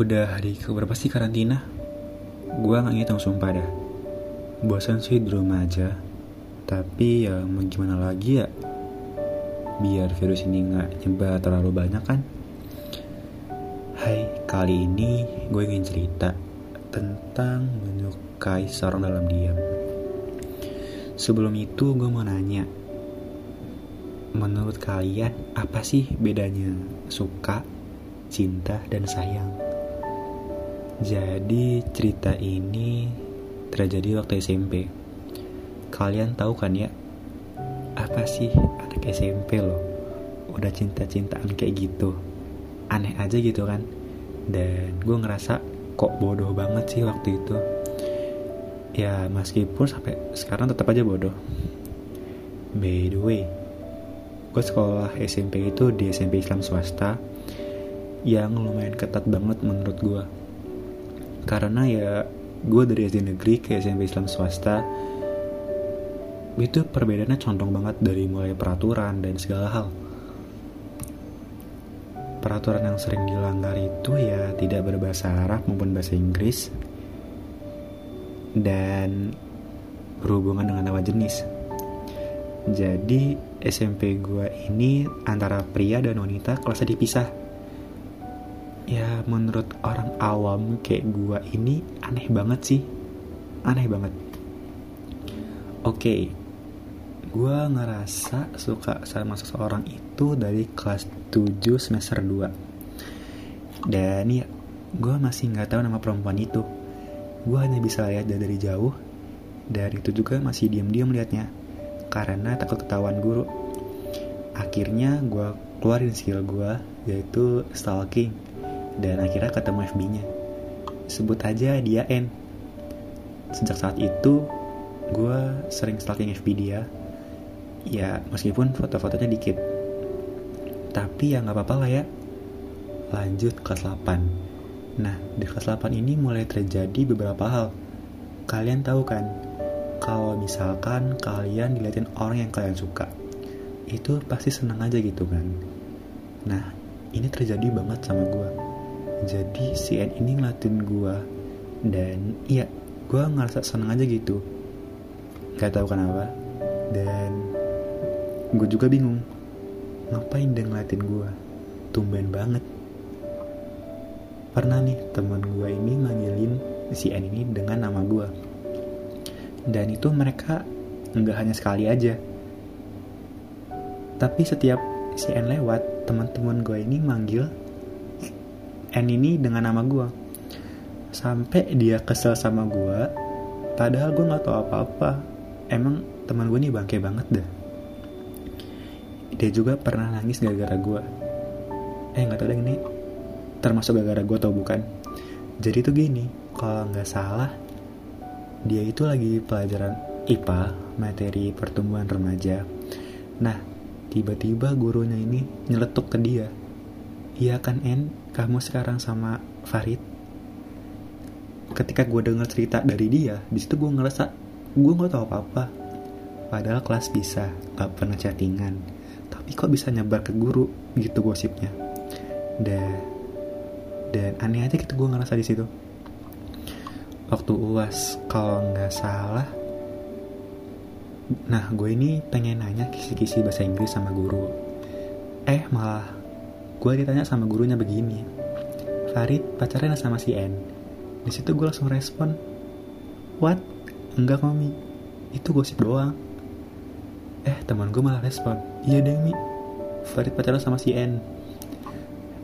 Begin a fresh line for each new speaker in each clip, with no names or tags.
Udah hari keberapa sih karantina? Gua nggak ngitung sumpah dah. Bosan sih di rumah aja. Tapi ya mau gimana lagi ya? Biar virus ini nggak nyebar terlalu banyak kan? Hai, kali ini gue ingin cerita tentang menyukai seorang dalam diam. Sebelum itu gue mau nanya, menurut kalian apa sih bedanya suka, cinta, dan sayang? Jadi cerita ini terjadi waktu SMP. Kalian tahu kan ya, apa sih anak SMP loh, udah cinta-cintaan kayak gitu. Aneh aja gitu kan. Dan gue ngerasa kok bodoh banget sih waktu itu. Ya meskipun sampai sekarang tetap aja bodoh. By the way, gue sekolah SMP itu di SMP Islam swasta yang lumayan ketat banget menurut gue karena ya gue dari SD negeri ke SMP Islam swasta itu perbedaannya condong banget dari mulai peraturan dan segala hal. Peraturan yang sering dilanggar itu ya tidak berbahasa Arab maupun bahasa Inggris dan berhubungan dengan lawan jenis. Jadi SMP gue ini antara pria dan wanita kelasnya dipisah ya menurut orang awam kayak gue ini aneh banget sih. Aneh banget. Oke okay, gue ngerasa suka sama seseorang itu dari kelas 7 semester 2 dan ya gue masih nggak tahu nama perempuan itu. Gue hanya bisa lihat dari jauh. Dan itu juga masih diam-diam liatnya karena takut ketahuan guru. Akhirnya gue keluarin skill gue yaitu stalking dan akhirnya ketemu FB-nya sebut aja dia N. Sejak saat itu gue sering stalking FB dia. Ya meskipun foto-fotonya dikit. Tapi ya nggak apa-apa lah ya. Lanjut kelas 8 nah di kelas 8 ini mulai terjadi beberapa hal. Kalian tahu kan kalau misalkan kalian diliatin orang yang kalian suka itu pasti seneng aja gitu kan. Nah ini terjadi banget sama gue jadi si N ini ngeliatin gue dan iya gue ngerasa seneng aja gitu. Gak tahu kenapa. Dan gue juga bingung ngapain dia ngeliatin gue tumben banget. Pernah nih teman gue ini manggilin si N ini dengan nama gue dan itu mereka nggak hanya sekali aja. Tapi setiap si N lewat teman-teman gue ini manggil N ini dengan nama gue sampai dia kesel sama gue padahal gue nggak tahu apa-apa. Emang teman gue ini bangke banget dah dia juga pernah nangis gara-gara gue eh nggak tahu deh ini. Termasuk gara-gara gue tau bukan? Jadi tuh gini kalau nggak salah dia itu lagi pelajaran IPA materi pertumbuhan remaja. Nah tiba-tiba gurunya ini nyeletuk ke dia iya kan En? Kamu sekarang sama Farid? Ketika gue dengar cerita dari dia di situ gue ngerasa gue nggak tahu apa-apa. Padahal kelas bisa gak pernah chattingan. Tapi kok bisa nyebar ke guru? Gitu gosipnya. Dan dan aneh aja gitu gue ngerasa di situ. Waktu uas kalau nggak salah nah gue ini pengen nanya kisi-kisi bahasa Inggris sama guru. Eh malah gue ditanya sama gurunya begini Farid pacarnya sama si N. Di situ gue langsung respon what? Enggak mami. Itu gosip doang. Eh teman gue malah respon iya Demi Farid pacaran sama si N.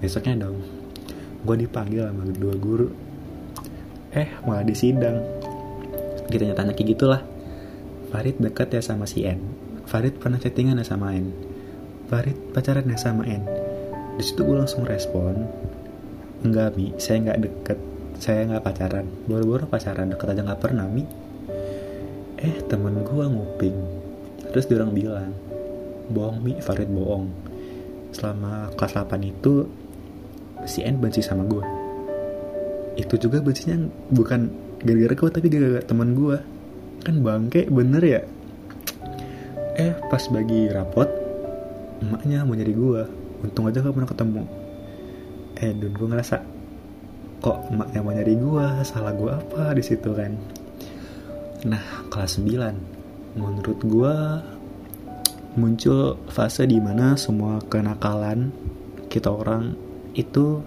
Besoknya dong gue dipanggil sama dua guru. Eh malah di sidang ditanya-tanya kayak gitulah. Farid deket ya sama si N. Farid pernah chattingan ya sama N. Farid pacaran ya sama N di situ gue langsung respon enggak mi saya nggak deket saya nggak pacaran. Baru-baru pacaran deket aja nggak pernah mi. Eh temen gue nguping. Terus dia orang bilang bohong mi Farid bohong. Selama kelas 8 itu si N benci sama gue itu juga bencinya bukan gara-gara gue tapi gara-gara teman gue kan bangke bener ya? Eh pas bagi rapot emaknya mau nyari gue untung aja gak pernah ketemu. Eh dan gue ngerasa kok yang mau nyari gue salah gue apa di situ kan? Nah kelas 9 menurut gue muncul fase di mana semua kenakalan kita orang itu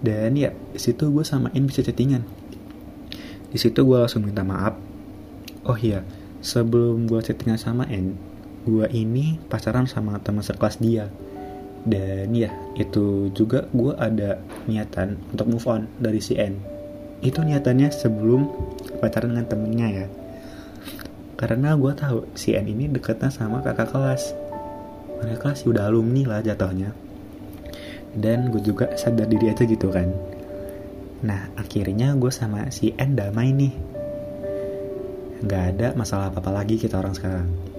dan ya di situ gue samain bisa chattingan. Di situ gue langsung minta maaf. Oh iya sebelum gue chattingan sama N gue ini pacaran sama teman sekelas dia dan ya itu juga gue ada niatan untuk move on dari si N. Itu niatannya sebelum pacaran dengan temennya ya. Karena gue tahu si N ini deketnya sama kakak kelas. Mereka sih udah alumni lah jatuhnya. Dan gue juga sadar diri aja gitu kan. Nah akhirnya gue sama si N damai nih. Nggak ada masalah apa-apa lagi kita orang sekarang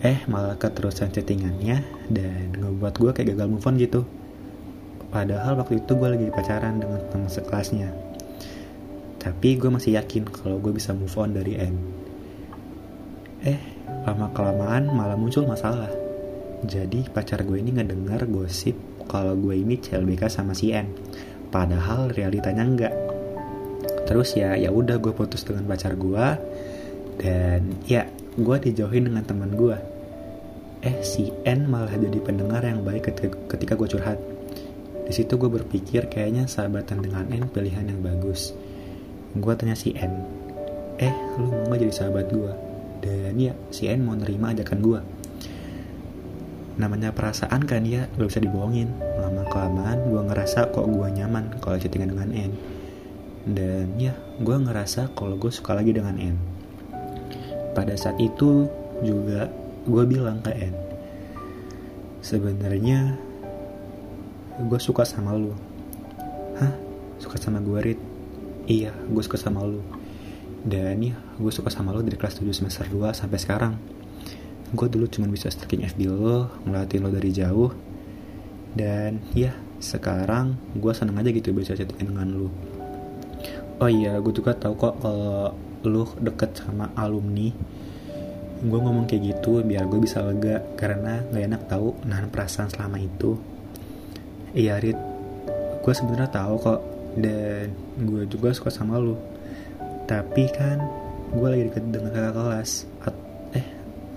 eh malah keterusan chattingannya dan ngebuat gue kayak gagal move on gitu padahal waktu itu gue lagi pacaran dengan teman sekelasnya tapi gue masih yakin kalau gue bisa move on dari N Eh, lama-kelamaan malah muncul masalah. Jadi pacar gue ini ngedengar gosip kalau gue ini CLBK sama si N. Padahal realitanya enggak. Terus ya ya udah gue putus dengan pacar gue dan ya gue dijauhin dengan teman gue. Eh si N malah jadi pendengar yang baik ketika, ketika gue curhat. Di situ gue berpikir kayaknya sahabatan dengan N pilihan yang bagus. Gue tanya si N, eh lu mau gak jadi sahabat gue? dan ya si N mau nerima ajakan gue namanya perasaan kan ya gak bisa dibohongin lama kelamaan gue ngerasa kok gue nyaman kalau chattingan dengan N dan ya gue ngerasa kalau gue suka lagi dengan N pada saat itu juga gue bilang ke N sebenarnya gue suka sama lu. Hah? Suka sama gue Rit? Iya gue suka sama lu. Dan ya gue suka sama lo dari kelas 7 semester 2 sampai sekarang. Gue dulu cuma bisa stalking FB lo ngeliatin lo dari jauh. Dan ya sekarang gue seneng aja gitu bisa chatting dengan lo oh iya gue juga tahu kok kalau lo deket sama alumni gue ngomong kayak gitu biar gue bisa lega karena gak enak tahu nahan perasaan selama itu. Iya Rit. Gue sebenarnya tahu kok dan gue juga suka sama lo tapi kan gue lagi deket dengan kakak kelas. Eh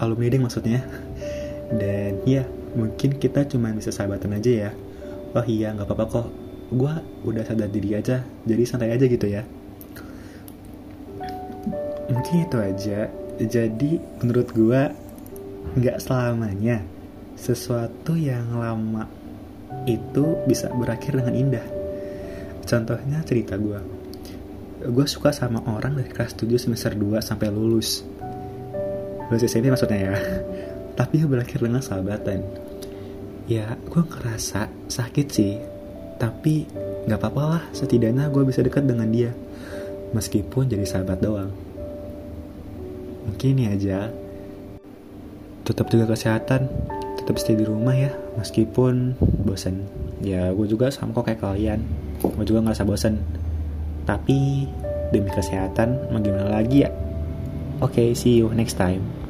alumni ding maksudnya. Dan ya mungkin kita cuma bisa sahabatan aja ya. Oh iya nggak apa-apa kok. Gue udah sadar diri aja jadi santai aja gitu ya. Mungkin itu aja jadi menurut gue nggak selamanya sesuatu yang lama itu bisa berakhir dengan indah. Contohnya cerita gue gue suka sama orang dari kelas 7 semester 2 sampai lulus. Lulus SMP maksudnya ya. Tapi berakhir dengan sahabatan. Ya gue ngerasa sakit sih. Tapi nggak apa-apa lah setidaknya gue bisa dekat dengan dia. Meskipun jadi sahabat doang mungkin ini aja tetap juga kesehatan. Tetap stay di rumah ya. Meskipun bosan ya gue juga sama kok kayak kalian. Gue juga ngerasa bosan tapi demi kesehatan, mau gimana lagi ya? Oke, okay, see you next time.